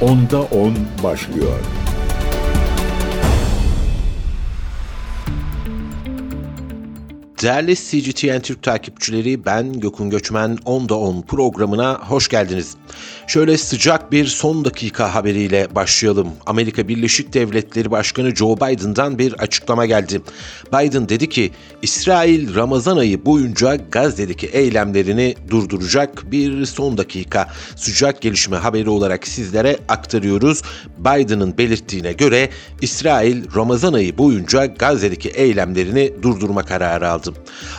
Onda 10 başlıyor. Değerli CGTN Türk takipçileri ben Gökün Göçmen 10'da 10 programına hoş geldiniz. Şöyle sıcak bir son dakika haberiyle başlayalım. Amerika Birleşik Devletleri Başkanı Joe Biden'dan bir açıklama geldi. Biden dedi ki İsrail Ramazan ayı boyunca Gazze'deki eylemlerini durduracak bir son dakika sıcak gelişme haberi olarak sizlere aktarıyoruz. Biden'ın belirttiğine göre İsrail Ramazan ayı boyunca Gazze'deki eylemlerini durdurma kararı aldı.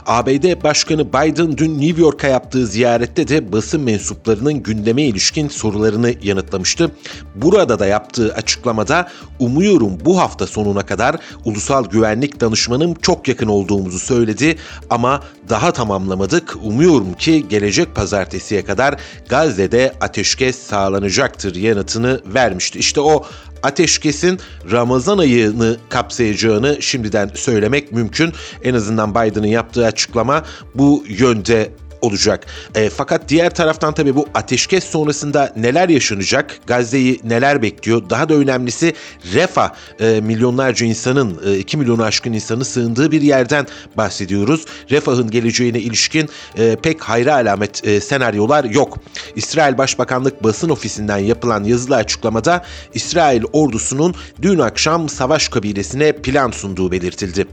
ABD Başkanı Biden dün New York'a yaptığı ziyarette de basın mensuplarının gündeme ilişkin sorularını yanıtlamıştı. Burada da yaptığı açıklamada umuyorum bu hafta sonuna kadar ulusal güvenlik danışmanım çok yakın olduğumuzu söyledi ama daha tamamlamadık. Umuyorum ki gelecek pazartesiye kadar Gazze'de ateşkes sağlanacaktır yanıtını vermişti. İşte o ateşkesin Ramazan ayını kapsayacağını şimdiden söylemek mümkün. En azından Biden'ın yaptığı açıklama bu yönde olacak. E, fakat diğer taraftan tabii bu ateşkes sonrasında neler yaşanacak? Gazze'yi neler bekliyor? Daha da önemlisi Refah e, milyonlarca insanın, e, 2 milyonu aşkın insanı sığındığı bir yerden bahsediyoruz. Refah'ın geleceğine ilişkin e, pek hayra alamet e, senaryolar yok. İsrail Başbakanlık basın ofisinden yapılan yazılı açıklamada İsrail ordusunun dün akşam savaş kabinesine plan sunduğu belirtildi.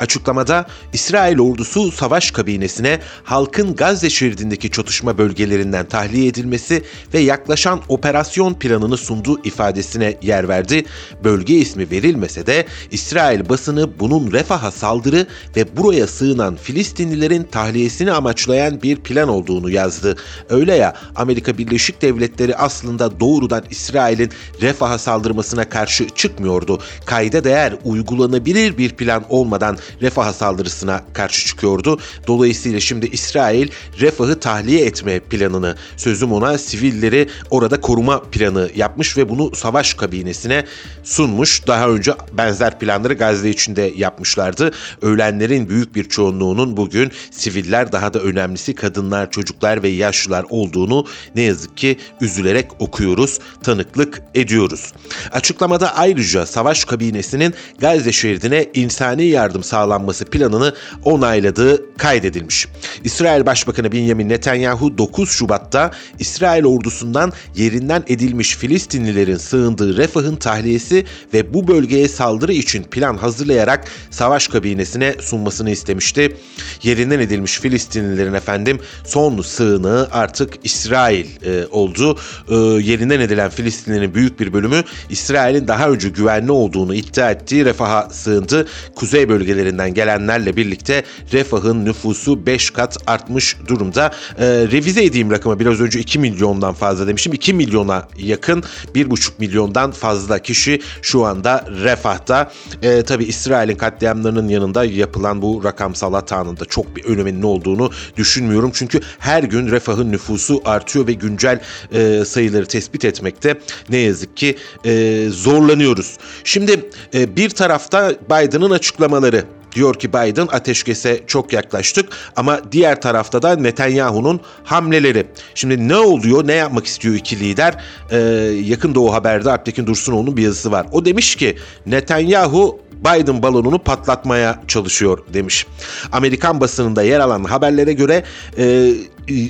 Açıklamada İsrail ordusu savaş kabinesine halkın Gazze şeridindeki çatışma bölgelerinden tahliye edilmesi ve yaklaşan operasyon planını sunduğu ifadesine yer verdi. Bölge ismi verilmese de İsrail basını bunun refaha saldırı ve buraya sığınan Filistinlilerin tahliyesini amaçlayan bir plan olduğunu yazdı. Öyle ya Amerika Birleşik Devletleri aslında doğrudan İsrail'in refaha saldırmasına karşı çıkmıyordu. Kayda değer uygulanabilir bir plan olmadan refaha saldırısına karşı çıkıyordu. Dolayısıyla şimdi İsrail refahı tahliye etme planını sözüm ona sivilleri orada koruma planı yapmış ve bunu savaş kabinesine sunmuş. Daha önce benzer planları Gazze içinde yapmışlardı. Ölenlerin büyük bir çoğunluğunun bugün siviller daha da önemlisi kadınlar, çocuklar ve yaşlılar olduğunu ne yazık ki üzülerek okuyoruz, tanıklık ediyoruz. Açıklamada ayrıca savaş kabinesinin Gazze şeridine insani yardım sağlanması planını onayladığı kaydedilmiş. İsrail Başbakanı Benjamin Netanyahu 9 Şubat'ta İsrail ordusundan yerinden edilmiş Filistinlilerin sığındığı Refah'ın tahliyesi ve bu bölgeye saldırı için plan hazırlayarak savaş kabinesine sunmasını istemişti. Yerinden edilmiş Filistinlilerin efendim son sığınağı artık İsrail e, oldu. E, yerinden edilen Filistinlilerin büyük bir bölümü İsrail'in daha önce güvenli olduğunu iddia ettiği Refah'a sığındı. Kuzey bölgelerinden gelenlerle birlikte Refah'ın nüfusu 5 kat artmış durumda. E, revize edeyim rakamı biraz önce 2 milyondan fazla demişim. 2 milyona yakın 1,5 milyondan fazla kişi şu anda Refah'ta. E, Tabi İsrail'in katliamlarının yanında yapılan bu rakamsal hatanın da çok bir öneminin olduğunu düşünmüyorum. Çünkü her gün Refah'ın nüfusu artıyor ve güncel e, sayıları tespit etmekte ne yazık ki e, zorlanıyoruz. Şimdi e, bir tarafta Biden'ın açıklamaları Diyor ki Biden ateşkese çok yaklaştık ama diğer tarafta da Netanyahu'nun hamleleri. Şimdi ne oluyor, ne yapmak istiyor iki lider? Ee, Yakın Doğu Haber'de Alptekin Dursunoğlu'nun bir yazısı var. O demiş ki Netanyahu Biden balonunu patlatmaya çalışıyor demiş. Amerikan basınında yer alan haberlere göre e,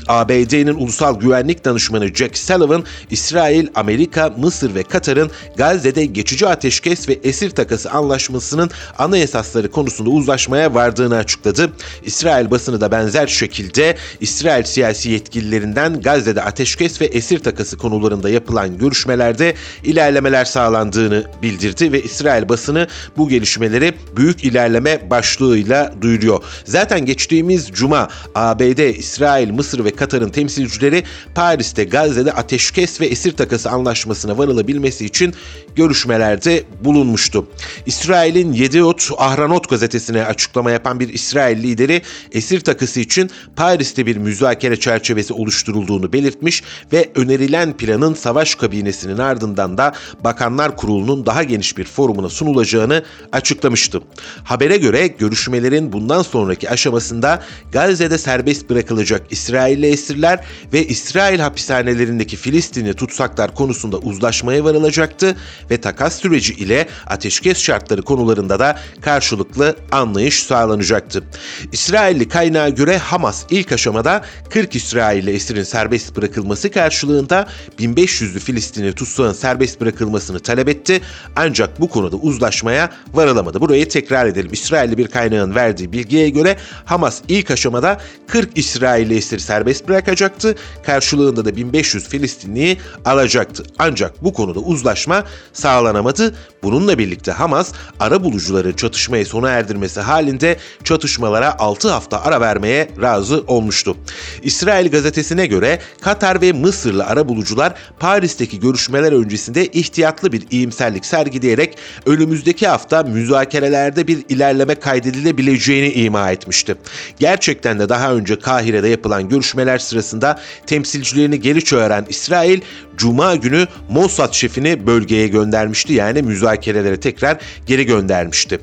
ABD'nin ulusal güvenlik danışmanı Jack Sullivan, İsrail, Amerika, Mısır ve Katar'ın Gazze'de geçici ateşkes ve esir takası anlaşmasının ana esasları konusunda uzlaşmaya vardığını açıkladı. İsrail basını da benzer şekilde İsrail siyasi yetkililerinden Gazze'de ateşkes ve esir takası konularında yapılan görüşmelerde ilerlemeler sağlandığını bildirdi ve İsrail basını bu gelişmeleri büyük ilerleme başlığıyla duyuruyor. Zaten geçtiğimiz cuma ABD, İsrail, Mısır ve Katar'ın temsilcileri Paris'te Gazze'de ateşkes ve esir takası anlaşmasına varılabilmesi için görüşmelerde bulunmuştu. İsrail'in Yediot Ahranot gazetesine açıklama yapan bir İsrail lideri esir takası için Paris'te bir müzakere çerçevesi oluşturulduğunu belirtmiş ve önerilen planın savaş kabinesinin ardından da Bakanlar Kurulu'nun daha geniş bir forumuna sunulacağını açıklamıştı. Habere göre görüşmelerin bundan sonraki aşamasında Gazze'de serbest bırakılacak İsrail İsrailli esirler ve İsrail hapishanelerindeki Filistinli tutsaklar konusunda uzlaşmaya varılacaktı ve takas süreci ile ateşkes şartları konularında da karşılıklı anlayış sağlanacaktı. İsrailli kaynağa göre Hamas ilk aşamada 40 İsrailli esirin serbest bırakılması karşılığında 1500'lü Filistinli tutsağın serbest bırakılmasını talep etti ancak bu konuda uzlaşmaya varılamadı. Burayı tekrar edelim. İsrailli bir kaynağın verdiği bilgiye göre Hamas ilk aşamada 40 İsrailli esir serbest bırakacaktı. Karşılığında da 1500 Filistinliyi alacaktı. Ancak bu konuda uzlaşma sağlanamadı. Bununla birlikte Hamas ara bulucuların çatışmayı sona erdirmesi halinde çatışmalara 6 hafta ara vermeye razı olmuştu. İsrail gazetesine göre Katar ve Mısırlı ara bulucular Paris'teki görüşmeler öncesinde ihtiyatlı bir iyimserlik sergileyerek önümüzdeki hafta müzakerelerde bir ilerleme kaydedilebileceğini ima etmişti. Gerçekten de daha önce Kahire'de yapılan görüşmeler sırasında temsilcilerini geri çağıran İsrail, Cuma günü Mossad şefini bölgeye göndermişti. Yani müzakerelere tekrar geri göndermişti.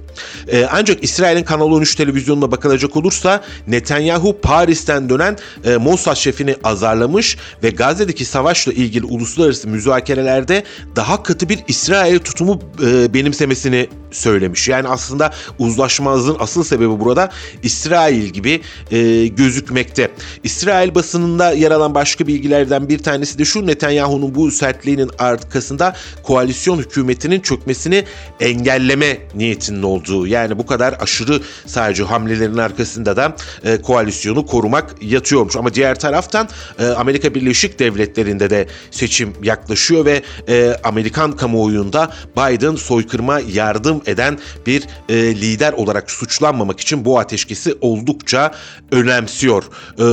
Ee, ancak İsrail'in Kanal 13 televizyonuna bakılacak olursa Netanyahu Paris'ten dönen e, Mossad şefini azarlamış ve Gazze'deki savaşla ilgili uluslararası müzakerelerde daha katı bir İsrail tutumu e, benimsemesini söylemiş. Yani aslında uzlaşmazlığın asıl sebebi burada İsrail gibi e, gözükmekte. İsrail basınında yer alan başka bilgilerden bir tanesi de şu Netanyahu'nun bu sertliğinin arkasında koalisyon hükümetinin çökmesini engelleme niyetinin olduğu. Yani bu kadar aşırı sadece hamlelerin arkasında da e, koalisyonu korumak yatıyormuş. Ama diğer taraftan e, Amerika Birleşik Devletleri'nde de seçim yaklaşıyor ve e, Amerikan kamuoyunda Biden soykırma yardım eden bir e, lider olarak suçlanmamak için bu ateşkesi oldukça önemsiyor. E,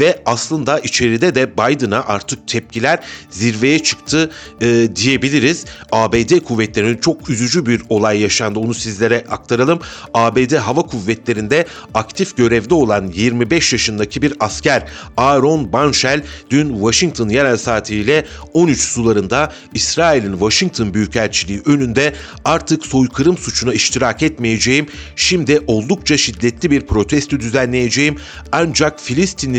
ve aslında içeride de Biden'a artık tepkiler zirveye çıktı e, diyebiliriz. ABD kuvvetlerinin çok üzücü bir olay yaşandı. Onu sizlere aktaralım. ABD Hava Kuvvetleri'nde aktif görevde olan 25 yaşındaki bir asker Aaron Banshel dün Washington yerel saatiyle 13 sularında İsrail'in Washington Büyükelçiliği önünde artık soykırım suçuna iştirak etmeyeceğim. Şimdi oldukça şiddetli bir protesto düzenleyeceğim. Ancak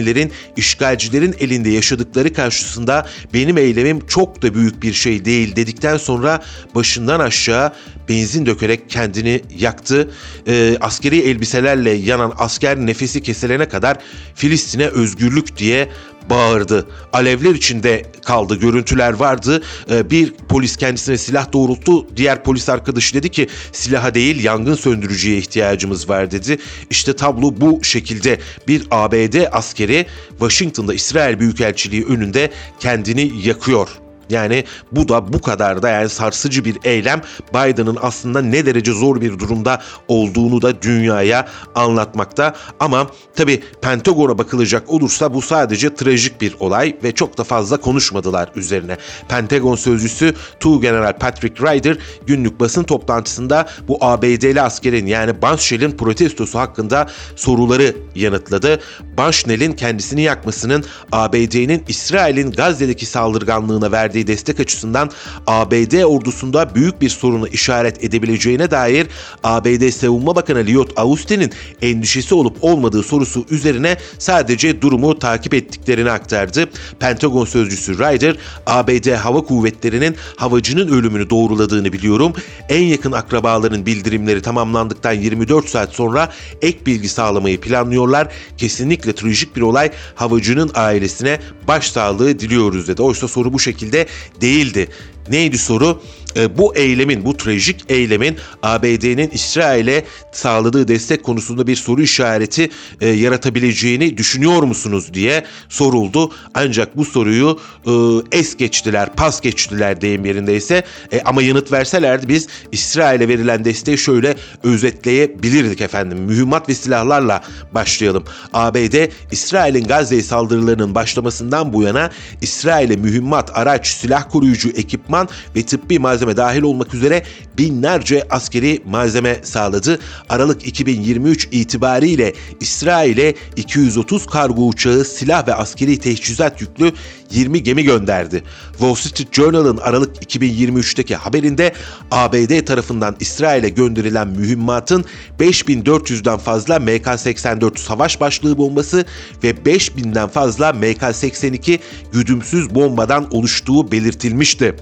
Filistinlilerin işgalcilerin elinde yaşadıkları karşısında benim eylemim çok da büyük bir şey değil dedikten sonra başından aşağı benzin dökerek kendini yaktı. E, askeri elbiselerle yanan asker nefesi kesilene kadar Filistin'e özgürlük diye bağırdı. Alevler içinde kaldı. Görüntüler vardı. Ee, bir polis kendisine silah doğrulttu. Diğer polis arkadaşı dedi ki silaha değil yangın söndürücüye ihtiyacımız var dedi. İşte tablo bu şekilde. Bir ABD askeri Washington'da İsrail Büyükelçiliği önünde kendini yakıyor. Yani bu da bu kadar da yani sarsıcı bir eylem Biden'ın aslında ne derece zor bir durumda olduğunu da dünyaya anlatmakta. Ama tabi Pentagon'a bakılacak olursa bu sadece trajik bir olay ve çok da fazla konuşmadılar üzerine. Pentagon sözcüsü Tu General Patrick Ryder günlük basın toplantısında bu ABD'li askerin yani Banshell'in protestosu hakkında soruları yanıtladı. Banshell'in kendisini yakmasının ABD'nin İsrail'in Gazze'deki saldırganlığına verdiği verdiği destek açısından ABD ordusunda büyük bir sorunu işaret edebileceğine dair ABD Savunma Bakanı Lloyd Austin'in endişesi olup olmadığı sorusu üzerine sadece durumu takip ettiklerini aktardı. Pentagon sözcüsü Ryder, ABD Hava Kuvvetleri'nin havacının ölümünü doğruladığını biliyorum. En yakın akrabaların bildirimleri tamamlandıktan 24 saat sonra ek bilgi sağlamayı planlıyorlar. Kesinlikle trajik bir olay havacının ailesine başsağlığı diliyoruz dedi. Oysa soru bu şekilde değildi. Neydi soru? E, bu eylemin, bu trajik eylemin ABD'nin İsrail'e sağladığı destek konusunda bir soru işareti e, yaratabileceğini düşünüyor musunuz diye soruldu. Ancak bu soruyu e, es geçtiler, pas geçtiler deyim yerindeyse. Ama yanıt verselerdi biz İsrail'e verilen desteği şöyle özetleyebilirdik efendim. Mühimmat ve silahlarla başlayalım. ABD, İsrail'in Gazze saldırılarının başlamasından bu yana İsrail'e mühimmat, araç, silah koruyucu ekipman ekipman ve tıbbi malzeme dahil olmak üzere binlerce askeri malzeme sağladı. Aralık 2023 itibariyle İsrail'e 230 kargo uçağı, silah ve askeri teçhizat yüklü 20 gemi gönderdi. Wall Street Journal'ın Aralık 2023'teki haberinde ABD tarafından İsrail'e gönderilen mühimmatın 5400'den fazla MK-84 savaş başlığı bombası ve 5000'den fazla MK-82 güdümsüz bombadan oluştuğu belirtilmişti.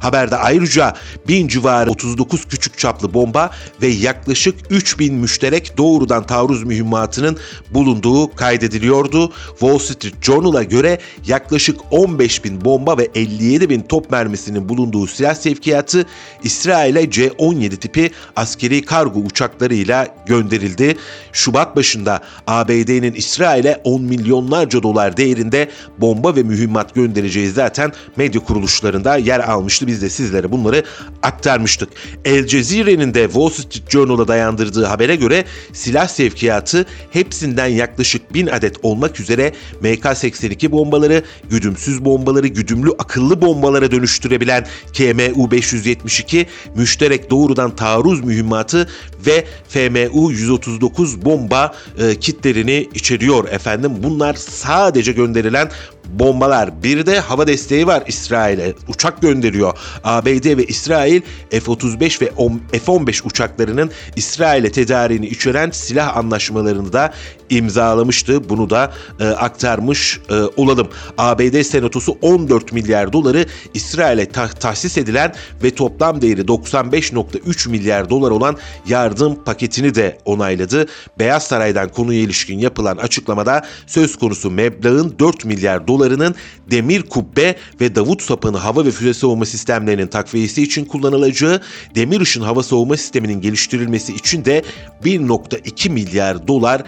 Haberde ayrıca 1000 civarı 39 küçük çaplı bomba ve yaklaşık 3000 müşterek doğrudan taarruz mühimmatının bulunduğu kaydediliyordu. Wall Street Journal'a göre yaklaşık 15 bin bomba ve 57 bin top mermisinin bulunduğu silah sevkiyatı İsrail'e C-17 tipi askeri kargo uçaklarıyla gönderildi. Şubat başında ABD'nin İsrail'e 10 milyonlarca dolar değerinde bomba ve mühimmat göndereceği zaten medya kuruluşlarında yer almıştı. Biz de sizlere bunları aktarmıştık. El Cezire'nin de Wall Street Journal'a dayandırdığı habere göre silah sevkiyatı hepsinden yaklaşık 1000 adet olmak üzere MK-82 bombaları, güdümsüz bombaları, güdümlü akıllı bombalara dönüştürebilen KMU-572, müşterek doğrudan taarruz mühimmatı ve FMU-139 bomba e, kitlerini içeriyor efendim. Bunlar sadece gönderilen bombalar. Bir de hava desteği var İsrail'e. Uçak gönderiyor. ABD ve İsrail F-35 ve F-15 uçaklarının İsrail'e tedariğini içeren silah anlaşmalarını da imzalamıştı. Bunu da e, aktarmış e, olalım. ABD Senatosu 14 milyar doları İsrail'e ta- tahsis edilen ve toplam değeri 95.3 milyar dolar olan yardım paketini de onayladı. Beyaz Saray'dan konuya ilişkin yapılan açıklamada söz konusu meblağın 4 milyar dolarının demir kubbe ve Davut sapını hava ve füze savunma sistemlerinin takviyesi için kullanılacağı, demir ışın hava savunma sisteminin geliştirilmesi için de 1.2 milyar dolar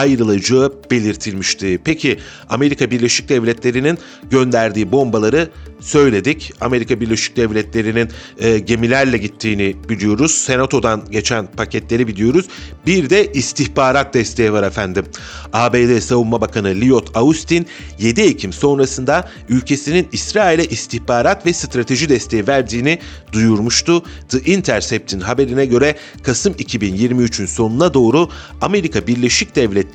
ayrılacağı belirtilmişti. Peki Amerika Birleşik Devletleri'nin gönderdiği bombaları söyledik. Amerika Birleşik Devletleri'nin e, gemilerle gittiğini biliyoruz. Senato'dan geçen paketleri biliyoruz. Bir de istihbarat desteği var efendim. ABD Savunma Bakanı Lloyd Austin 7 Ekim sonrasında ülkesinin İsrail'e istihbarat ve strateji desteği verdiğini duyurmuştu. The Intercept'in haberine göre Kasım 2023'ün sonuna doğru Amerika Birleşik Devletleri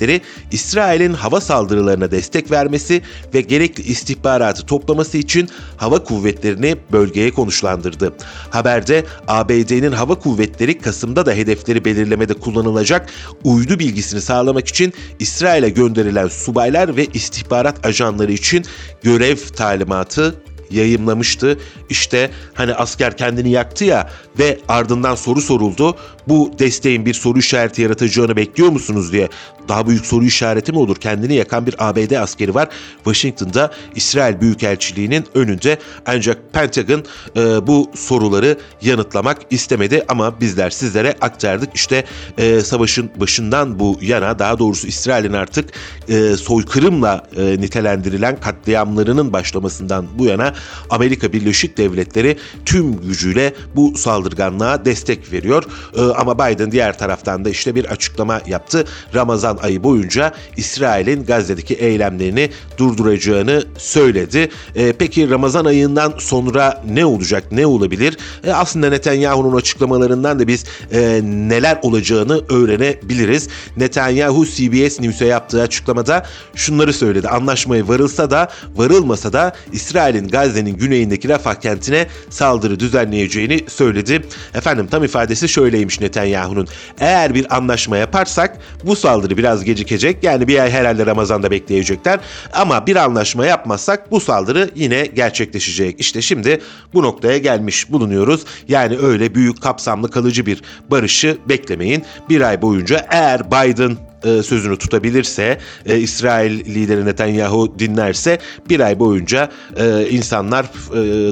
İsrail'in hava saldırılarına destek vermesi ve gerekli istihbaratı toplaması için hava kuvvetlerini bölgeye konuşlandırdı. Haberde ABD'nin hava kuvvetleri Kasım'da da hedefleri belirlemede kullanılacak uydu bilgisini sağlamak için İsrail'e gönderilen subaylar ve istihbarat ajanları için görev talimatı yayımlamıştı. İşte hani asker kendini yaktı ya ve ardından soru soruldu. Bu desteğin bir soru işareti yaratacağını bekliyor musunuz diye. Daha büyük soru işareti mi olur? Kendini yakan bir ABD askeri var. Washington'da İsrail Büyükelçiliği'nin önünde ancak Pentagon e, bu soruları yanıtlamak istemedi ama bizler sizlere aktardık. İşte e, savaşın başından bu yana daha doğrusu İsrail'in artık e, soykırımla e, nitelendirilen katliamlarının başlamasından bu yana Amerika Birleşik Devletleri tüm gücüyle bu saldırganlığa destek veriyor. E, ama Biden diğer taraftan da işte bir açıklama yaptı. Ramazan ayı boyunca İsrail'in Gazze'deki eylemlerini durduracağını söyledi. E, peki Ramazan ayından sonra ne olacak, ne olabilir? E, aslında Netanyahu'nun açıklamalarından da biz e, neler olacağını öğrenebiliriz. Netanyahu CBS News'e yaptığı açıklamada şunları söyledi. Anlaşmaya varılsa da varılmasa da İsrail'in Gazze'nin güneyindeki Rafah kentine saldırı düzenleyeceğini söyledi. Efendim tam ifadesi şöyleymiş Netanyahu'nun. Eğer bir anlaşma yaparsak bu saldırı biraz gecikecek. Yani bir ay herhalde Ramazan'da bekleyecekler. Ama bir anlaşma yapmazsak bu saldırı yine gerçekleşecek. İşte şimdi bu noktaya gelmiş bulunuyoruz. Yani öyle büyük kapsamlı kalıcı bir barışı beklemeyin. Bir ay boyunca eğer Biden e, sözünü tutabilirse, e, İsrail lideri Netanyahu dinlerse bir ay boyunca e, insanlar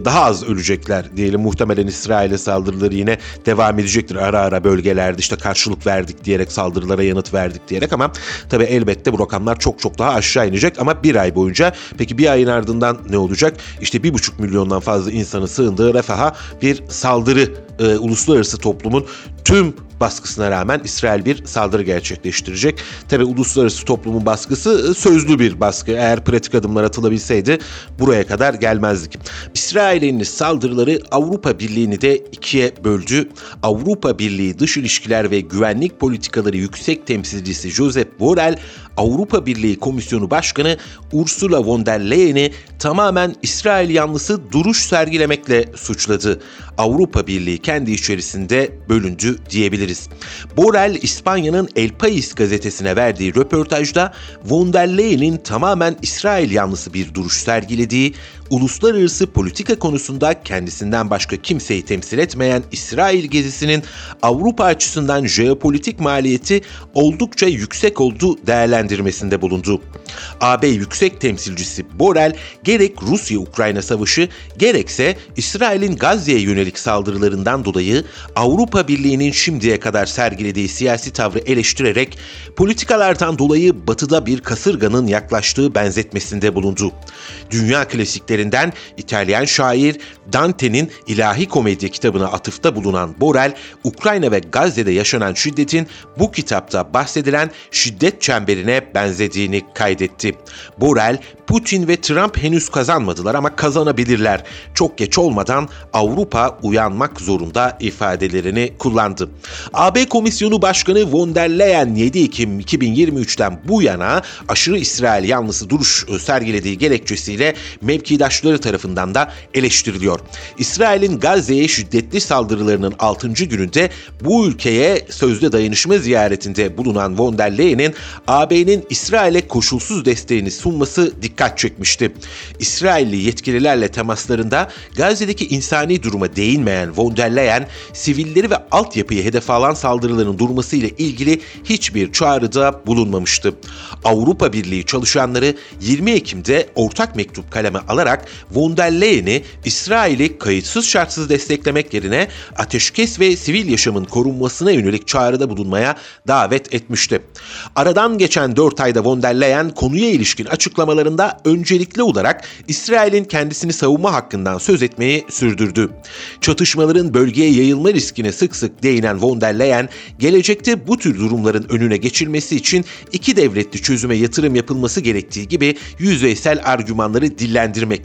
daha az ölecekler diyelim. Muhtemelen İsrail'e saldırıları yine devam edecektir ara ara bölgelerde işte karşılık verdik diyerek saldırılara yanıt verdik diyerek ama tabii elbette bu rakamlar çok çok daha aşağı inecek ama bir ay boyunca peki bir ayın ardından ne olacak? İşte bir buçuk milyondan fazla insanı sığındığı Refah'a bir saldırı e, uluslararası toplumun tüm baskısına rağmen İsrail bir saldırı gerçekleştirecek. Tabi uluslararası toplumun baskısı e, sözlü bir baskı. Eğer pratik adımlar atılabilseydi buraya kadar gelmezdik. İsrail'in saldırıları Avrupa Birliği'ni de ikiye böldü. Avrupa Birliği Dış İlişkiler ve Güvenlik Politikaları Yüksek Temsilcisi Josep Borrell Avrupa Birliği Komisyonu Başkanı Ursula von der Leyen'i tamamen İsrail yanlısı duruş sergilemekle suçladı. Avrupa Birliği kendi içerisinde bölündü diyebiliriz. Borrell İspanya'nın El País gazetesine verdiği röportajda von der Leyen'in tamamen İsrail yanlısı bir duruş sergilediği, uluslararası politika konusunda kendisinden başka kimseyi temsil etmeyen İsrail gezisinin Avrupa açısından jeopolitik maliyeti oldukça yüksek olduğu değerlendirmesinde bulundu. AB Yüksek Temsilcisi Borrell gerek Rusya-Ukrayna savaşı gerekse İsrail'in Gazze'ye yönelik saldırılarından dolayı Avrupa Birliği'nin şimdiye kadar sergilediği siyasi tavrı eleştirerek politikalardan dolayı batıda bir kasırganın yaklaştığı benzetmesinde bulundu. Dünya klasiklerinden İtalyan şair Dante'nin İlahi Komedya kitabına atıfta bulunan Borel, Ukrayna ve Gazze'de yaşanan şiddetin bu kitapta bahsedilen şiddet çemberine benzediğini kaydetti. Borel, Putin ve Trump henüz kazanmadılar ama kazanabilirler. Çok geç olmadan Avrupa uyanmak zorunda ifadelerini kullandı. AB Komisyonu Başkanı von der Leyen 7 Ekim 2023'ten bu yana aşırı İsrail yanlısı duruş sergilediği gerekçesiyle mevkidaşları tarafından da eleştiriliyor. İsrail'in Gazze'ye şiddetli saldırılarının 6. gününde bu ülkeye sözde dayanışma ziyaretinde bulunan von der Leyen'in AB'nin İsrail'e koşulsuz desteğini sunması dikkat çekmişti. İsrailli yetkililerle temaslarında Gazze'deki insani duruma değinmeyen von der Leyen, sivilleri ve altyapıyı hedef alan saldırıların durması ile ilgili hiçbir çağrıda bulunmamıştı. Avrupa Birliği çalışanları 20 Ekim'de ortak mektup kaleme alarak von der Leyen'i İsrail'i kayıtsız şartsız desteklemek yerine ateşkes ve sivil yaşamın korunmasına yönelik çağrıda bulunmaya davet etmişti. Aradan geçen 4 ayda von der Leyen konuya ilişkin açıklamalarında öncelikli olarak İsrail'in kendisini savunma hakkından söz etmeyi sürdürdü. Çatışmaların bölgeye yayılma riskine sık sık değinen von der Leyen, gelecekte bu tür durumların önüne geçilmesi için iki devletli çözüme yatırım yapılması gerektiği gibi yüzeysel argümanları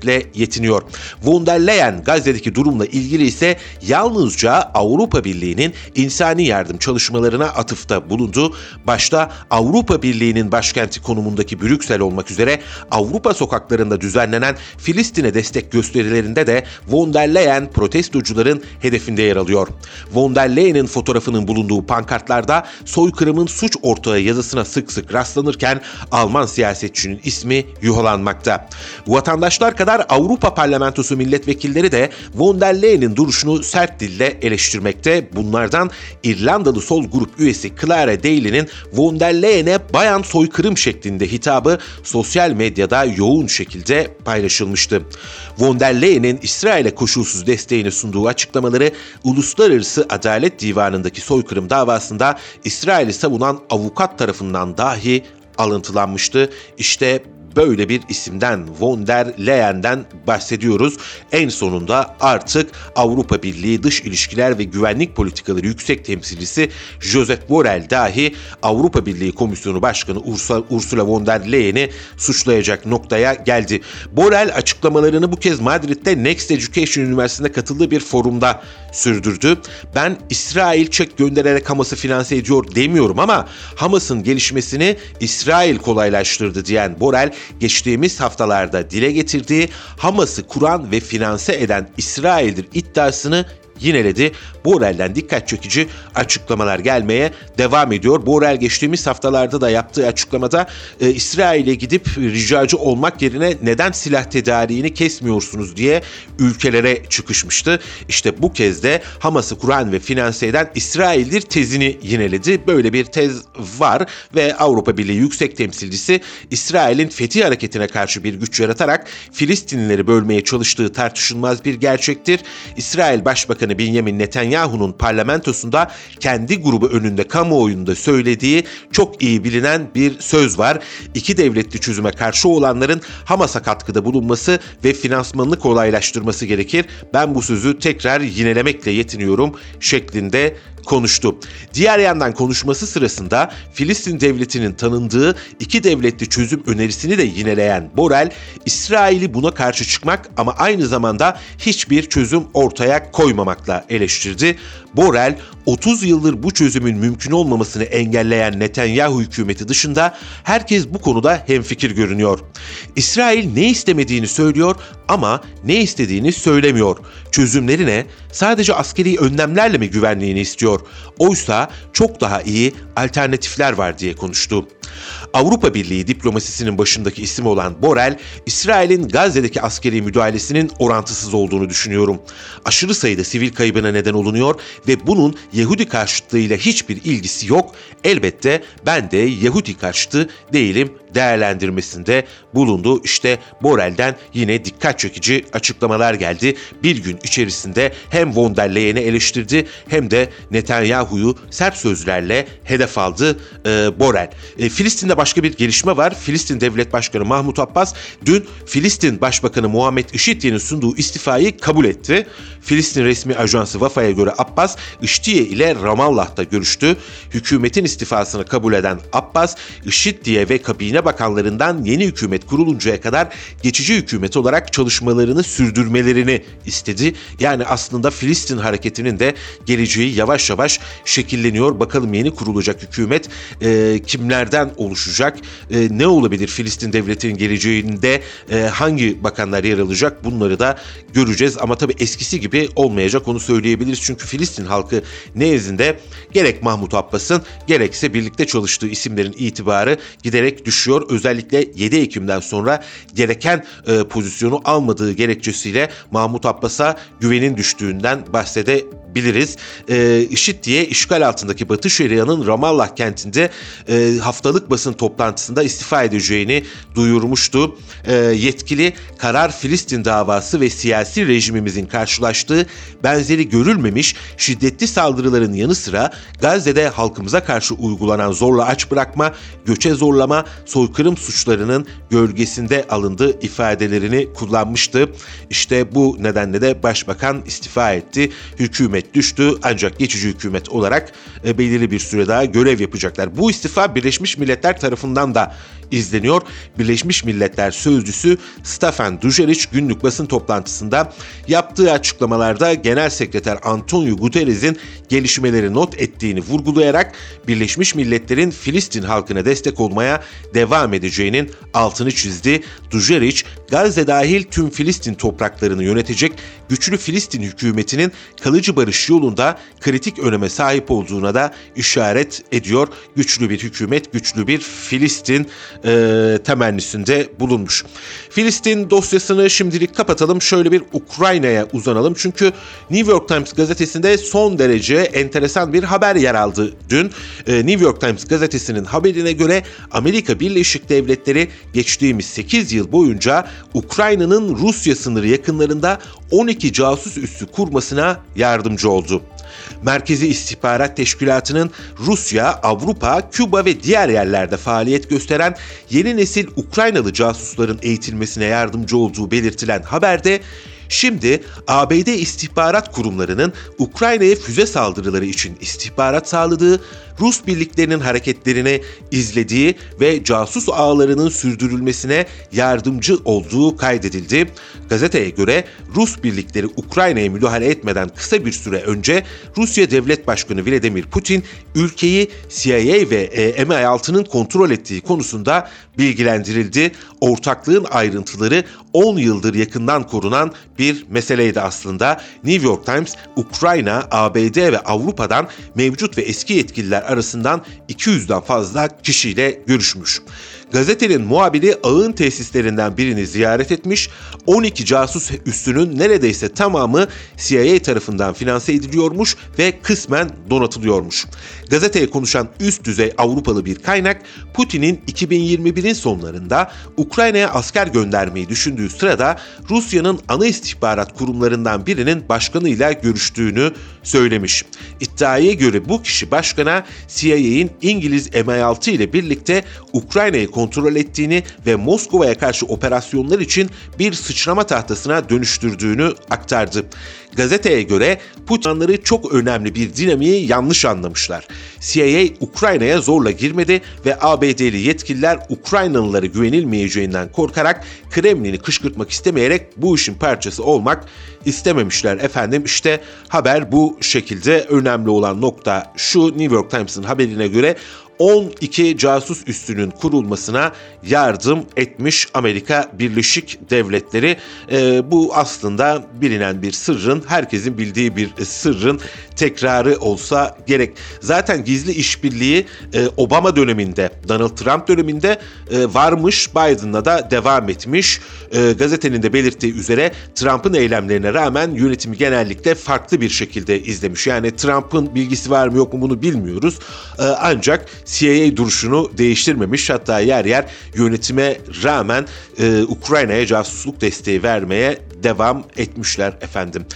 dillendirmekle yetiniyor. Von der Leyen Gazze'deki durumla ilgili ise yalnızca Avrupa Birliği'nin insani yardım çalışmalarına atıfta bulundu. Başta Avrupa Birliği'nin başkenti konumundaki Brüksel olmak üzere Avrupa sokaklarında düzenlenen Filistin'e destek gösterilerinde de von der Leyen protestocuların hedefinde yer alıyor. Von der Leyen'in fotoğrafının bulunduğu pankartlarda soykırımın suç ortağı yazısına sık sık rastlanırken Alman siyasetçinin ismi yuhalanmakta. Vatandaşlar kadar Avrupa Parlamentosu milletvekilleri de von der Leyen'in duruşunu sert dille eleştirmekte. Bunlardan İrlandalı sol grup üyesi Clara Daly'nin von der Leyen'e bayan soykırım şeklinde hitabı sosyal medyada yoğun şekilde paylaşılmıştı. Von der Leyen'in İsrail'e koşulsuz desteğini sunduğu açıklamaları Uluslararası Adalet Divanı'ndaki soykırım davasında İsrail'i savunan avukat tarafından dahi alıntılanmıştı. İşte böyle bir isimden von der Leyen'den bahsediyoruz. En sonunda artık Avrupa Birliği Dış İlişkiler ve Güvenlik Politikaları Yüksek Temsilcisi Josep Borrell dahi Avrupa Birliği Komisyonu Başkanı Ursula von der Leyen'i suçlayacak noktaya geldi. Borrell açıklamalarını bu kez Madrid'de Next Education Üniversitesi'nde katıldığı bir forumda sürdürdü. Ben İsrail çek göndererek Hamas'ı finanse ediyor demiyorum ama Hamas'ın gelişmesini İsrail kolaylaştırdı diyen Borrell geçtiğimiz haftalarda dile getirdiği Hamas'ı kuran ve finanse eden İsrail'dir iddiasını yineledi. Borel'den dikkat çekici açıklamalar gelmeye devam ediyor. Borel geçtiğimiz haftalarda da yaptığı açıklamada e, İsrail'e gidip ricacı olmak yerine neden silah tedariğini kesmiyorsunuz diye ülkelere çıkışmıştı. İşte bu kez de Hamas'ı kuran ve finanse eden İsrail'dir tezini yineledi. Böyle bir tez var ve Avrupa Birliği Yüksek Temsilcisi İsrail'in Fethi hareketine karşı bir güç yaratarak Filistinlileri bölmeye çalıştığı tartışılmaz bir gerçektir. İsrail Başbakanı Benjamin Netanyahu Netanyahu'nun parlamentosunda kendi grubu önünde kamuoyunda söylediği çok iyi bilinen bir söz var. İki devletli çözüme karşı olanların Hamas'a katkıda bulunması ve finansmanını kolaylaştırması gerekir. Ben bu sözü tekrar yinelemekle yetiniyorum şeklinde konuştu. Diğer yandan konuşması sırasında Filistin devletinin tanındığı iki devletli çözüm önerisini de yineleyen Borel, İsrail'i buna karşı çıkmak ama aynı zamanda hiçbir çözüm ortaya koymamakla eleştirdi. Borel 30 yıldır bu çözümün mümkün olmamasını engelleyen Netanyahu hükümeti dışında herkes bu konuda hemfikir görünüyor. İsrail ne istemediğini söylüyor ama ne istediğini söylemiyor. Çözümleri ne? Sadece askeri önlemlerle mi güvenliğini istiyor? Oysa çok daha iyi alternatifler var diye konuştu. Avrupa Birliği diplomasisinin başındaki isim olan Borel, İsrail'in Gazze'deki askeri müdahalesinin orantısız olduğunu düşünüyorum. Aşırı sayıda sivil kaybına neden olunuyor ve bunun Yahudi karşıtlığıyla hiçbir ilgisi yok. Elbette ben de Yahudi karşıtı değilim değerlendirmesinde bulundu. İşte Borel'den yine dikkat çekici açıklamalar geldi. Bir gün içerisinde hem von der Leyen'i eleştirdi hem de Netanyahu'yu sert sözlerle hedef aldı e, Borel. E, Filistin'de başka bir gelişme var. Filistin Devlet Başkanı Mahmut Abbas dün Filistin Başbakanı Muhammed IŞİD'in sunduğu istifayı kabul etti. Filistin resmi ajansı Vafa'ya göre Abbas, IŞİD'e ile Ramallah'ta görüştü. Hükümetin istifasını kabul eden Abbas, IŞİD'e ve kabine bakanlarından yeni hükümet kuruluncaya kadar geçici hükümet olarak çalışmalarını sürdürmelerini istedi. Yani aslında Filistin hareketinin de geleceği yavaş yavaş şekilleniyor. Bakalım yeni kurulacak hükümet e, kimlerden oluşacak? E, ne olabilir Filistin devletinin geleceğinde e, hangi bakanlar yer alacak? Bunları da göreceğiz ama tabii eskisi gibi olmayacak onu söyleyebiliriz. Çünkü Filistin halkı nezdinde gerek Mahmut Abbas'ın gerekse birlikte çalıştığı isimlerin itibarı giderek düşüyor. Özellikle 7 Ekim'den sonra gereken e, pozisyonu almadığı gerekçesiyle Mahmut Abbas'a güvenin düştüğünden bahsede biliriz. E, IŞİD diye işgal altındaki Batı Şeria'nın Ramallah kentinde e, haftalık basın toplantısında istifa edeceğini duyurmuştu. E, yetkili karar Filistin davası ve siyasi rejimimizin karşılaştığı benzeri görülmemiş şiddetli saldırıların yanı sıra Gazze'de halkımıza karşı uygulanan zorla aç bırakma, göçe zorlama, soykırım suçlarının gölgesinde alındığı ifadelerini kullanmıştı. İşte bu nedenle de başbakan istifa etti. Hükümet düştü ancak geçici hükümet olarak e, belirli bir süre daha görev yapacaklar. Bu istifa Birleşmiş Milletler tarafından da izleniyor. Birleşmiş Milletler Sözcüsü Stefan Dujarric günlük basın toplantısında yaptığı açıklamalarda Genel Sekreter Antonio Guterres'in gelişmeleri not ettiğini vurgulayarak Birleşmiş Milletler'in Filistin halkına destek olmaya devam edeceğinin altını çizdi. Dujarric, Gazze dahil tüm Filistin topraklarını yönetecek güçlü Filistin hükümetinin kalıcı barış yolunda kritik öneme sahip olduğuna da işaret ediyor. Güçlü bir hükümet, güçlü bir Filistin e, temennisinde bulunmuş. Filistin dosyasını şimdilik kapatalım. Şöyle bir Ukrayna'ya uzanalım. Çünkü New York Times gazetesinde son derece enteresan bir haber yer aldı dün. E, New York Times gazetesinin haberine göre Amerika Birleşik Devletleri geçtiğimiz 8 yıl boyunca Ukrayna'nın Rusya sınırı yakınlarında 12 casus üssü kurmasına yardımcı oldu. Merkezi İstihbarat Teşkilatı'nın Rusya, Avrupa, Küba ve diğer yerlerde faaliyet gösteren yeni nesil Ukraynalı casusların eğitilmesine yardımcı olduğu belirtilen haberde Şimdi ABD istihbarat kurumlarının Ukrayna'ya füze saldırıları için istihbarat sağladığı, Rus birliklerinin hareketlerini izlediği ve casus ağlarının sürdürülmesine yardımcı olduğu kaydedildi. Gazeteye göre Rus birlikleri Ukrayna'ya müdahale etmeden kısa bir süre önce Rusya Devlet Başkanı Vladimir Putin ülkeyi CIA ve e, MI6'nın kontrol ettiği konusunda bilgilendirildi. Ortaklığın ayrıntıları 10 yıldır yakından korunan bir meseleydi aslında. New York Times, Ukrayna, ABD ve Avrupa'dan mevcut ve eski yetkililer arasından 200'den fazla kişiyle görüşmüş. Gazetenin muhabiri ağın tesislerinden birini ziyaret etmiş, 12 casus üssünün neredeyse tamamı CIA tarafından finanse ediliyormuş ve kısmen donatılıyormuş. Gazeteye konuşan üst düzey Avrupalı bir kaynak, Putin'in 2021'in sonlarında Ukrayna'ya asker göndermeyi düşündüğü sırada Rusya'nın ana istihbarat kurumlarından birinin başkanıyla görüştüğünü söylemiş. İddiaya göre bu kişi başkana CIA'in İngiliz MI6 ile birlikte Ukrayna'yı kontrol ettiğini ve Moskova'ya karşı operasyonlar için bir sıçrama tahtasına dönüştürdüğünü aktardı. Gazeteye göre Putin'leri çok önemli bir dinamiği yanlış anlamışlar. CIA Ukrayna'ya zorla girmedi ve ABD'li yetkililer Ukraynalılara güvenilmeyeceğinden korkarak Kremlin'i kışkırtmak istemeyerek bu işin parçası olmak istememişler efendim. İşte haber bu şekilde önemli olan nokta şu New York Times'ın haberine göre 12 casus üssünün kurulmasına yardım etmiş Amerika Birleşik Devletleri. E, bu aslında bilinen bir sırrın, herkesin bildiği bir sırrın tekrarı olsa gerek. Zaten gizli işbirliği e, Obama döneminde, Donald Trump döneminde e, varmış, Biden'la da devam etmiş. E, gazetenin de belirttiği üzere Trump'ın eylemlerine rağmen yönetimi genellikle farklı bir şekilde izlemiş. Yani Trump'ın bilgisi var mı yok mu bunu bilmiyoruz. E, ancak CIA duruşunu değiştirmemiş hatta yer yer yönetime rağmen e, Ukrayna'ya casusluk desteği vermeye devam etmişler efendim.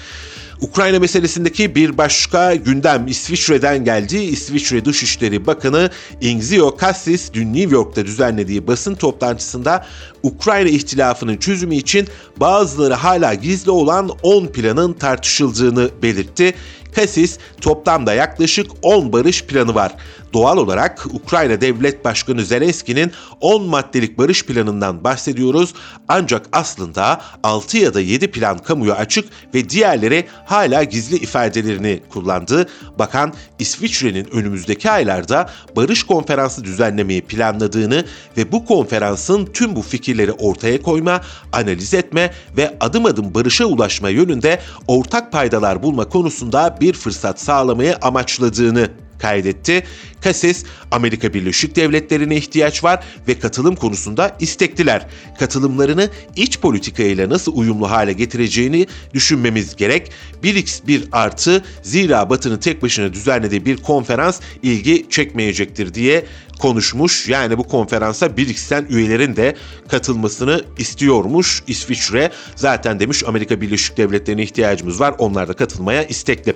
Ukrayna meselesindeki bir başka gündem İsviçre'den geldi. İsviçre Dışişleri Bakanı Ingzio Cassis dün New York'ta düzenlediği basın toplantısında Ukrayna ihtilafının çözümü için bazıları hala gizli olan 10 planın tartışıldığını belirtti. Kasis toplamda yaklaşık 10 barış planı var. Doğal olarak Ukrayna Devlet Başkanı Zelenski'nin 10 maddelik barış planından bahsediyoruz. Ancak aslında 6 ya da 7 plan kamuya açık ve diğerleri hala gizli ifadelerini kullandı. Bakan İsviçre'nin önümüzdeki aylarda barış konferansı düzenlemeyi planladığını ve bu konferansın tüm bu fikirleri ortaya koyma, analiz etme ve adım adım barışa ulaşma yönünde ortak paydalar bulma konusunda bir fırsat sağlamayı amaçladığını kaydetti. Kases, Amerika Birleşik Devletleri'ne ihtiyaç var ve katılım konusunda istekliler. Katılımlarını iç politika ile nasıl uyumlu hale getireceğini düşünmemiz gerek. 1x1 artı zira Batı'nın tek başına düzenlediği bir konferans ilgi çekmeyecektir diye konuşmuş. Yani bu konferansa BRICS'ten üyelerin de katılmasını istiyormuş İsviçre. Zaten demiş Amerika Birleşik Devletleri'ne ihtiyacımız var. Onlar da katılmaya istekli.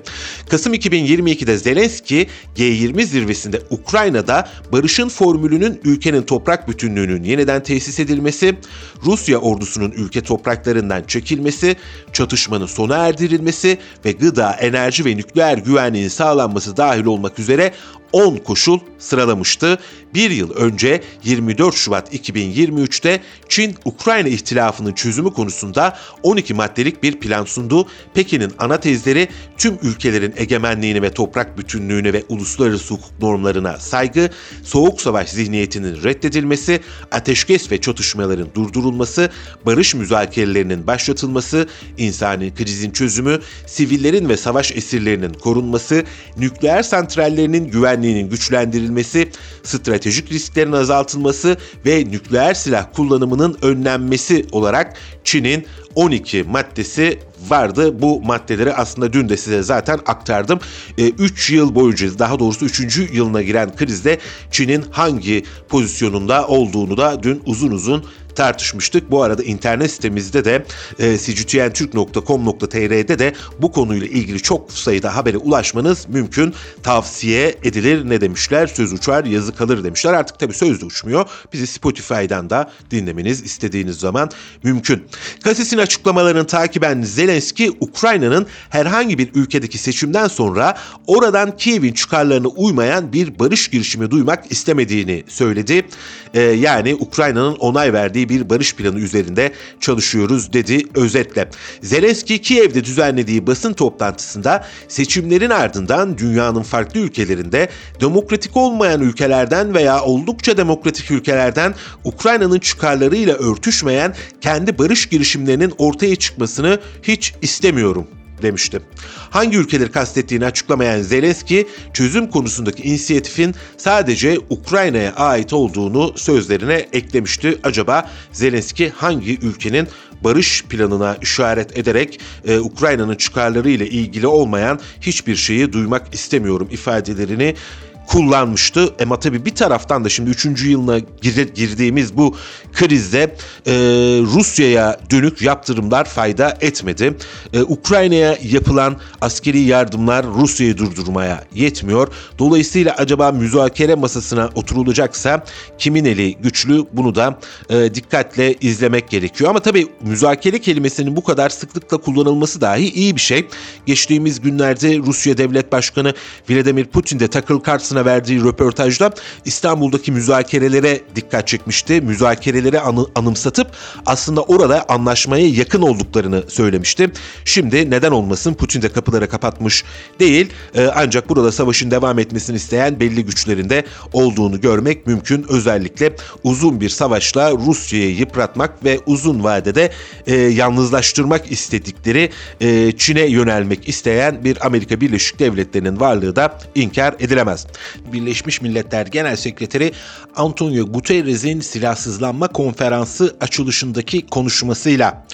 Kasım 2022'de Zelenski G20 zirvesinde Ukrayna'da barışın formülünün ülkenin toprak bütünlüğünün yeniden tesis edilmesi, Rusya ordusunun ülke topraklarından çekilmesi, çatışmanın sona erdirilmesi ve gıda, enerji ve nükleer güvenliğin sağlanması dahil olmak üzere 10 koşul sıralamıştı. Bir yıl önce 24 Şubat 2023'te Çin Ukrayna ihtilafının çözümü konusunda 12 maddelik bir plan sundu. Pekin'in ana tezleri tüm ülkelerin egemenliğini ve toprak bütünlüğüne ve uluslararası hukuk normlarına saygı, soğuk savaş zihniyetinin reddedilmesi, ateşkes ve çatışmaların durdurulması, barış müzakerelerinin başlatılması, insani krizin çözümü, sivillerin ve savaş esirlerinin korunması, nükleer santrallerinin güvenliğinin güçlendirilmesi, stratejik risklerin azaltılması ve nükleer silah kullanımının önlenmesi olarak Çin'in 12 maddesi vardı. Bu maddeleri aslında dün de size zaten aktardım. 3 e, yıl boyunca daha doğrusu 3. yılına giren krizde Çin'in hangi pozisyonunda olduğunu da dün uzun uzun tartışmıştık. Bu arada internet sitemizde de e, cgtntürk.com.tr'de de bu konuyla ilgili çok sayıda habere ulaşmanız mümkün. Tavsiye edilir ne demişler? Söz uçar yazı kalır demişler. Artık tabii söz de uçmuyor. Bizi Spotify'dan da dinlemeniz istediğiniz zaman mümkün. Kasis'in açıklamalarını takiben Zelenski, Ukrayna'nın herhangi bir ülkedeki seçimden sonra oradan Kiev'in çıkarlarına uymayan bir barış girişimi duymak istemediğini söyledi. Ee, yani Ukrayna'nın onay verdiği bir barış planı üzerinde çalışıyoruz dedi özetle. Zelenski Kiev'de düzenlediği basın toplantısında seçimlerin ardından dünyanın farklı ülkelerinde demokratik olmayan ülkelerden veya oldukça demokratik ülkelerden Ukrayna'nın çıkarlarıyla örtüşmeyen kendi barış girişimlerinin ortaya çıkmasını hiç istemiyorum demişti. Hangi ülkeleri kastettiğini açıklamayan Zelenski, çözüm konusundaki inisiyatifin sadece Ukrayna'ya ait olduğunu sözlerine eklemişti. Acaba Zelenski hangi ülkenin barış planına işaret ederek e, Ukrayna'nın çıkarları ile ilgili olmayan hiçbir şeyi duymak istemiyorum ifadelerini kullanmıştı. Ama tabii bir taraftan da şimdi 3. yılına girdiğimiz bu krizde e, Rusya'ya dönük yaptırımlar fayda etmedi. E, Ukrayna'ya yapılan askeri yardımlar Rusya'yı durdurmaya yetmiyor. Dolayısıyla acaba müzakere masasına oturulacaksa kimin eli güçlü bunu da e, dikkatle izlemek gerekiyor. Ama tabii müzakere kelimesinin bu kadar sıklıkla kullanılması dahi iyi bir şey. Geçtiğimiz günlerde Rusya Devlet Başkanı Vladimir Putin de Tucker Carlson'a verdiği röportajda İstanbul'daki müzakerelere dikkat çekmişti. Müzakerelere anı, anımsatıp aslında orada anlaşmaya yakın olduklarını söylemişti. Şimdi neden olmasın Putin de kapıları kapatmış değil e, ancak burada savaşın devam etmesini isteyen belli güçlerinde olduğunu görmek mümkün. Özellikle uzun bir savaşla Rusya'yı yıpratmak ve uzun vadede e, yalnızlaştırmak istedikleri e, Çin'e yönelmek isteyen bir Amerika Birleşik Devletleri'nin varlığı da inkar edilemez. Birleşmiş Milletler Genel Sekreteri Antonio Guterres'in silahsızlanma konferansı açılışındaki konuşmasıyla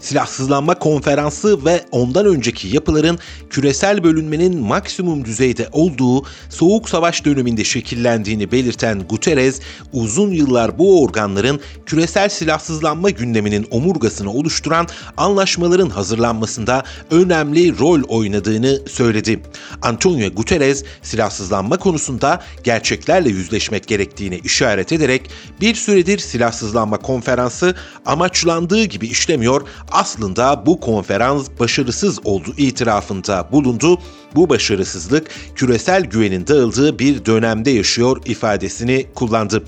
silahsızlanma konferansı ve ondan önceki yapıların küresel bölünmenin maksimum düzeyde olduğu soğuk savaş döneminde şekillendiğini belirten Guterres, uzun yıllar bu organların küresel silahsızlanma gündeminin omurgasını oluşturan anlaşmaların hazırlanmasında önemli rol oynadığını söyledi. Antonio Guterres, silahsızlanma konusunda gerçeklerle yüzleşmek gerektiğini işaret ederek bir süredir silahsızlanma konferansı amaçlandığı gibi işlemiyor, aslında bu konferans başarısız olduğu itirafında bulundu. Bu başarısızlık küresel güvenin dağıldığı bir dönemde yaşıyor ifadesini kullandı.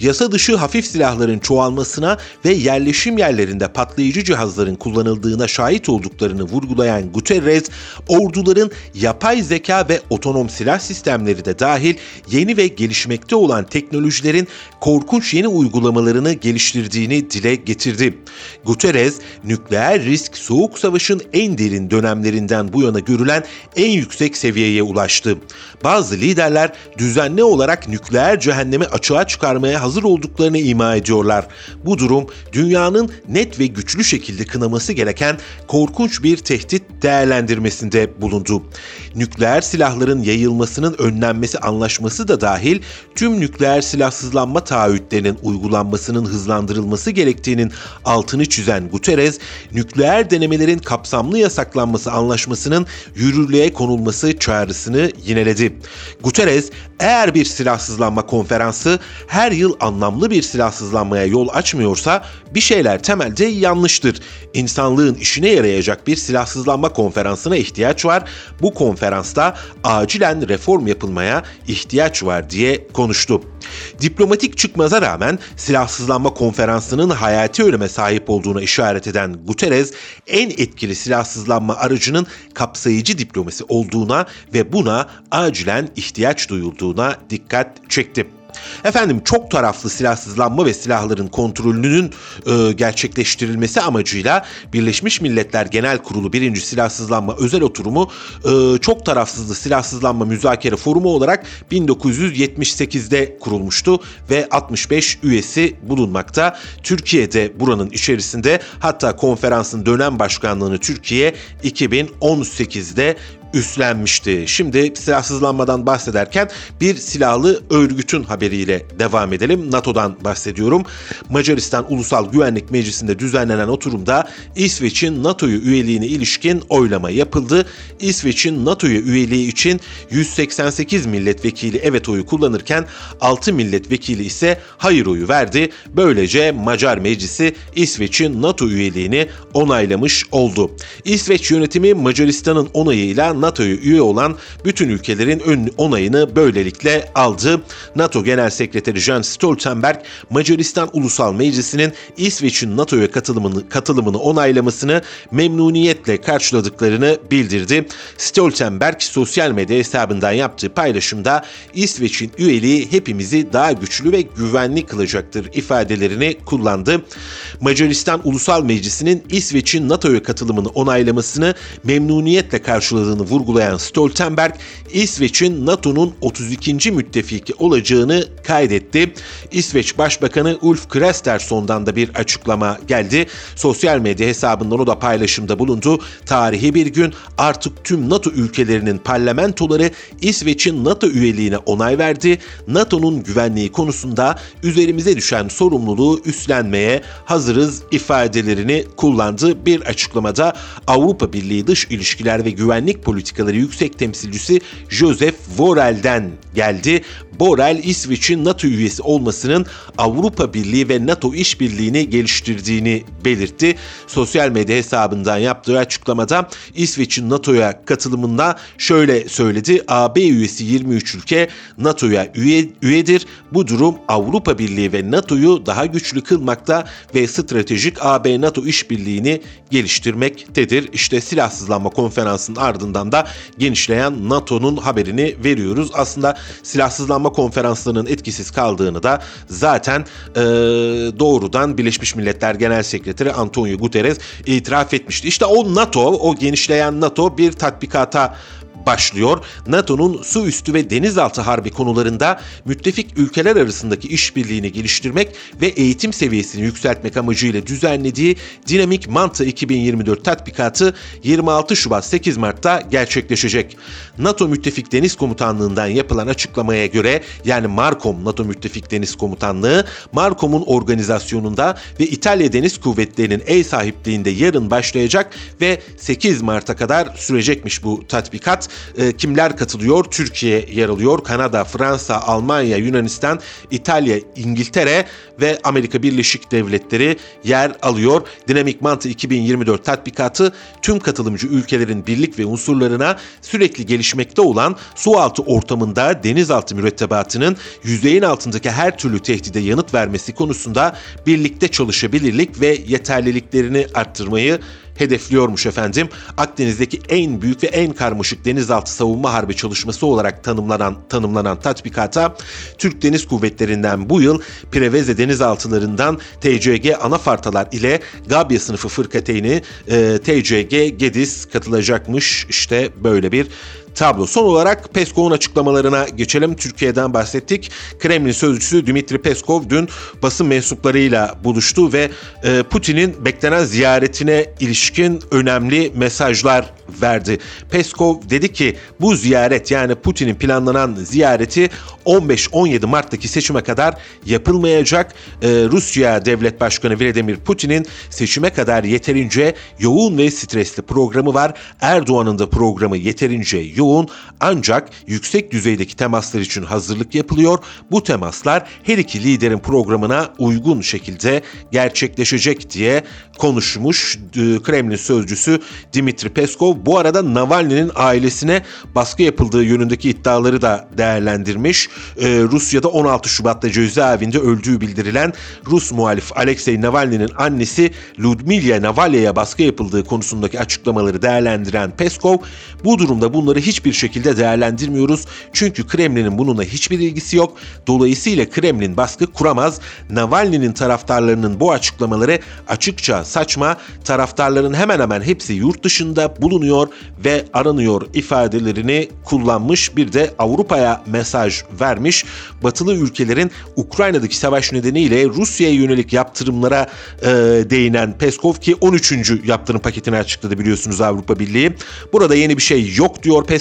Yasa dışı hafif silahların çoğalmasına ve yerleşim yerlerinde patlayıcı cihazların kullanıldığına şahit olduklarını vurgulayan Guterres, orduların yapay zeka ve otonom silah sistemleri de dahil yeni ve gelişmekte olan teknolojilerin korkunç yeni uygulamalarını geliştirdiğini dile getirdi. Guterres, nükleer risk soğuk savaşın en derin dönemlerinden bu yana görülen en yüksek seviyeye ulaştı. Bazı liderler düzenli olarak nükleer cehennemi açığa çıkarmaya hazır olduklarını ima ediyorlar. Bu durum dünyanın net ve güçlü şekilde kınaması gereken korkunç bir tehdit değerlendirmesinde bulundu. Nükleer silahların yayılmasının önlenmesi anlaşması da dahil tüm nükleer silahsızlanma taahhütlerinin uygulanmasının hızlandırılması gerektiğinin altını çizen Guterres, nükleer denemelerin kapsamlı yasaklanması anlaşmasının yürürlüğe konulması çağrısını yineledi. Guterres, eğer bir silahsızlanma konferansı her yıl anlamlı bir silahsızlanmaya yol açmıyorsa bir şeyler temelde yanlıştır. İnsanlığın işine yarayacak bir silahsızlanma konferansına ihtiyaç var. Bu konferansta acilen reform yapılmaya ihtiyaç var diye konuştu. Diplomatik çıkmaza rağmen silahsızlanma konferansının hayati öneme sahip olduğuna işaret eden Guterres, en etkili silahsızlanma aracının kapsayıcı diplomasi olduğuna ve buna acilen ihtiyaç duyulduğuna dikkat çekti. Efendim çok taraflı silahsızlanma ve silahların kontrolünün e, gerçekleştirilmesi amacıyla Birleşmiş Milletler Genel Kurulu 1. Silahsızlanma Özel Oturumu e, çok tarafsızlı silahsızlanma müzakere forumu olarak 1978'de kurulmuştu ve 65 üyesi bulunmakta. Türkiye'de buranın içerisinde hatta konferansın dönem başkanlığını Türkiye 2018'de üstlenmişti. Şimdi silahsızlanmadan bahsederken bir silahlı örgütün haberiyle devam edelim. NATO'dan bahsediyorum. Macaristan Ulusal Güvenlik Meclisi'nde düzenlenen oturumda İsveç'in NATO'yu üyeliğine ilişkin oylama yapıldı. İsveç'in NATO'ya üyeliği için 188 milletvekili evet oyu kullanırken 6 milletvekili ise hayır oyu verdi. Böylece Macar Meclisi İsveç'in NATO üyeliğini onaylamış oldu. İsveç yönetimi Macaristan'ın onayıyla NATO'ya üye olan bütün ülkelerin ön onayını böylelikle aldı. NATO Genel Sekreteri Jens Stoltenberg, Macaristan Ulusal Meclisi'nin İsveç'in NATO'ya katılımını, katılımını onaylamasını memnuniyetle karşıladıklarını bildirdi. Stoltenberg sosyal medya hesabından yaptığı paylaşımda İsveç'in üyeliği hepimizi daha güçlü ve güvenli kılacaktır ifadelerini kullandı. Macaristan Ulusal Meclisi'nin İsveç'in NATO'ya katılımını onaylamasını memnuniyetle karşıladığını vurgulayan Stoltenberg, İsveç'in NATO'nun 32. müttefiki olacağını kaydetti. İsveç Başbakanı Ulf Kristersson'dan da bir açıklama geldi. Sosyal medya hesabından o da paylaşımda bulundu. Tarihi bir gün artık tüm NATO ülkelerinin parlamentoları İsveç'in NATO üyeliğine onay verdi. NATO'nun güvenliği konusunda üzerimize düşen sorumluluğu üstlenmeye hazırız ifadelerini kullandı. Bir açıklamada Avrupa Birliği Dış İlişkiler ve Güvenlik Politikaları Yüksek Temsilcisi Joseph Borrell'den geldi. Borrell, İsveç'in NATO üyesi olmasının Avrupa Birliği ve NATO işbirliğini geliştirdiğini belirtti. Sosyal medya hesabından yaptığı açıklamada İsveç'in NATO'ya katılımında şöyle söyledi. AB üyesi 23 ülke NATO'ya üye, üyedir. Bu durum Avrupa Birliği ve NATO'yu daha güçlü kılmakta ve stratejik AB-NATO işbirliğini geliştirmektedir. İşte silahsızlanma konferansının ardından da genişleyen NATO'nun haberini veriyoruz. Aslında silahsızlanma konferanslarının etkisiz kaldığını da zaten e, doğrudan Birleşmiş Milletler Genel Sekreteri Antonio Guterres itiraf etmişti. İşte o NATO, o genişleyen NATO bir tatbikata başlıyor. NATO'nun su üstü ve denizaltı harbi konularında müttefik ülkeler arasındaki işbirliğini geliştirmek ve eğitim seviyesini yükseltmek amacıyla düzenlediği Dinamik Manta 2024 tatbikatı 26 Şubat 8 Mart'ta gerçekleşecek. NATO Müttefik Deniz Komutanlığı'ndan yapılan açıklamaya göre yani Markom NATO Müttefik Deniz Komutanlığı Markom'un organizasyonunda ve İtalya Deniz Kuvvetleri'nin ev sahipliğinde yarın başlayacak ve 8 Mart'a kadar sürecekmiş bu tatbikat. E, kimler katılıyor? Türkiye yer alıyor. Kanada, Fransa, Almanya, Yunanistan, İtalya, İngiltere ve Amerika Birleşik Devletleri yer alıyor. Dinamik Mantı 2024 tatbikatı tüm katılımcı ülkelerin birlik ve unsurlarına sürekli gelişmekte olan su altı ortamında denizaltı mürettebatının yüzeyin altındaki her türlü tehdide yanıt vermesi konusunda birlikte çalışabilirlik ve yeterliliklerini arttırmayı hedefliyormuş efendim. Akdeniz'deki en büyük ve en karmaşık denizaltı savunma harbi çalışması olarak tanımlanan tanımlanan tatbikata Türk Deniz Kuvvetleri'nden bu yıl Preveze denizaltılarından TCG Anafartalar ile Gabya sınıfı fırkateyni e, TCG Gediz katılacakmış. İşte böyle bir tablo. Son olarak Peskov'un açıklamalarına geçelim. Türkiye'den bahsettik. Kremlin sözcüsü Dmitri Peskov dün basın mensuplarıyla buluştu ve e, Putin'in beklenen ziyaretine ilişkin önemli mesajlar verdi. Peskov dedi ki bu ziyaret yani Putin'in planlanan ziyareti 15-17 Mart'taki seçime kadar yapılmayacak. Ee, Rusya Devlet Başkanı Vladimir Putin'in seçime kadar yeterince yoğun ve stresli programı var. Erdoğan'ın da programı yeterince yoğun ancak yüksek düzeydeki temaslar için hazırlık yapılıyor. Bu temaslar her iki liderin programına uygun şekilde gerçekleşecek diye konuşmuş e, Kremlin sözcüsü Dimitri Peskov. Bu arada Navalny'nin ailesine baskı yapıldığı yönündeki iddiaları da değerlendirmiş. Ee, Rusya'da 16 Şubat'ta cezaevinde öldüğü bildirilen Rus muhalif Alexei Navalny'nin annesi Ludmila Navalya'ya baskı yapıldığı konusundaki açıklamaları değerlendiren Peskov, bu durumda bunları hiçbir şekilde değerlendirmiyoruz. Çünkü Kremlin'in bununla hiçbir ilgisi yok. Dolayısıyla Kremlin baskı kuramaz. Navalny'nin taraftarlarının bu açıklamaları açıkça saçma. Taraftarların hemen hemen hepsi yurt dışında bulunuyor ve aranıyor ifadelerini kullanmış. Bir de Avrupa'ya mesaj vermiş. Batılı ülkelerin Ukrayna'daki savaş nedeniyle Rusya'ya yönelik yaptırımlara e, değinen Peskov ki 13. yaptırım paketini açıkladı biliyorsunuz Avrupa Birliği. Burada yeni bir şey yok diyor Peskov.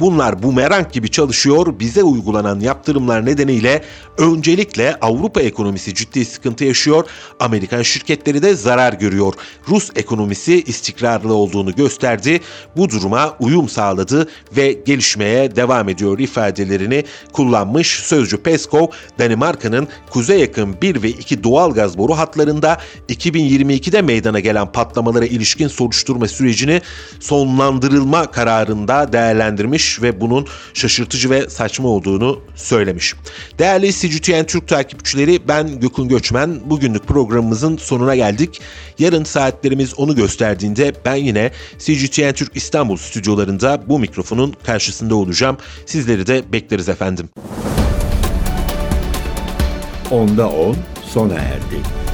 Bunlar bumerang gibi çalışıyor. Bize uygulanan yaptırımlar nedeniyle öncelikle Avrupa ekonomisi ciddi sıkıntı yaşıyor. Amerikan şirketleri de zarar görüyor. Rus ekonomisi istikrarlı olduğunu gösterdi. Bu duruma uyum sağladı ve gelişmeye devam ediyor ifadelerini kullanmış. Sözcü Peskov, Danimarka'nın kuzey yakın 1 ve 2 doğal gaz boru hatlarında 2022'de meydana gelen patlamalara ilişkin soruşturma sürecini sonlandırılma kararında değerlendirmiş ve bunun şaşırtıcı ve saçma olduğunu söylemiş. Değerli CGTN Türk takipçileri ben Gökün Göçmen. Bugünlük programımızın sonuna geldik. Yarın saatlerimiz onu gösterdiğinde ben yine CGTN Türk İstanbul stüdyolarında bu mikrofonun karşısında olacağım. Sizleri de bekleriz efendim. Onda 10 sona erdi.